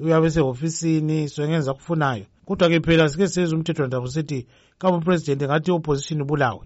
uyabe esehofisini swengenza kufunayo kodwa-ke phela sike sezwa umthetho ndaba usithi kama upresident ngathi i-opposition ibulawe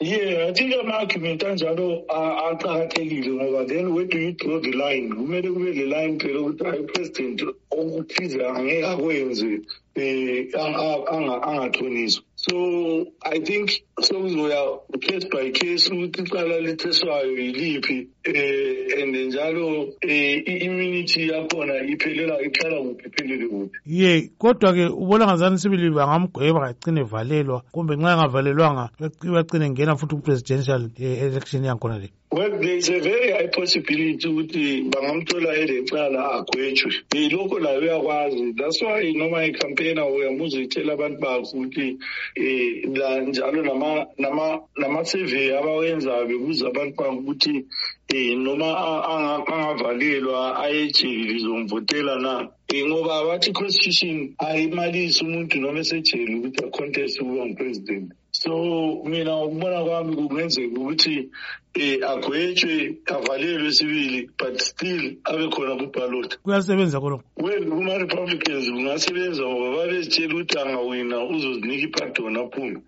ye yeah, i think ama-argument anjalo aqakathekile ngoba then where do you draw the line kumele kube le line phela ukuthi hayi upresident okuthize angeke akwenze eh, angaqiniswa so i think sokuzoya case by case ukuthi icala litheswayo yiliphi eh and njalo eh, i-immunity yakhona iphelela iqala kuphi iphelele kuphi ye kodwa-ke ubona ngazani sibili bangamgweba kacine valelwa kumbe nxa engavalelwanga bacine ngena futhi ku-presidential eh, election yangikhona le Well, there is a very high possibility ukuthi bangamthola elecala agwetshwe. Yilokho layo uyakwazi. That's why noma icampaigner uyamuze itshela abantu bakho ukuthi eh la njalo nama nama nama survey abawenzayo bebuza abantu bakho ukuthi eh noma a- anga- angavalelwa ayejele lizomvotela na. Eh, ngoba abathi constitution ayimalisi umuntu noma esejele ukuthi acontest ukuba ngupresident. so mina ngokubona kwami kungenzeka ukuthi eh agwetshwe avalelwe sibili but still abe khona ku-ballot kuyasebenza khona well kuma-republicans kungasebenza ngoba babezitshela ukuthi angawina uzozinika ipardon aphume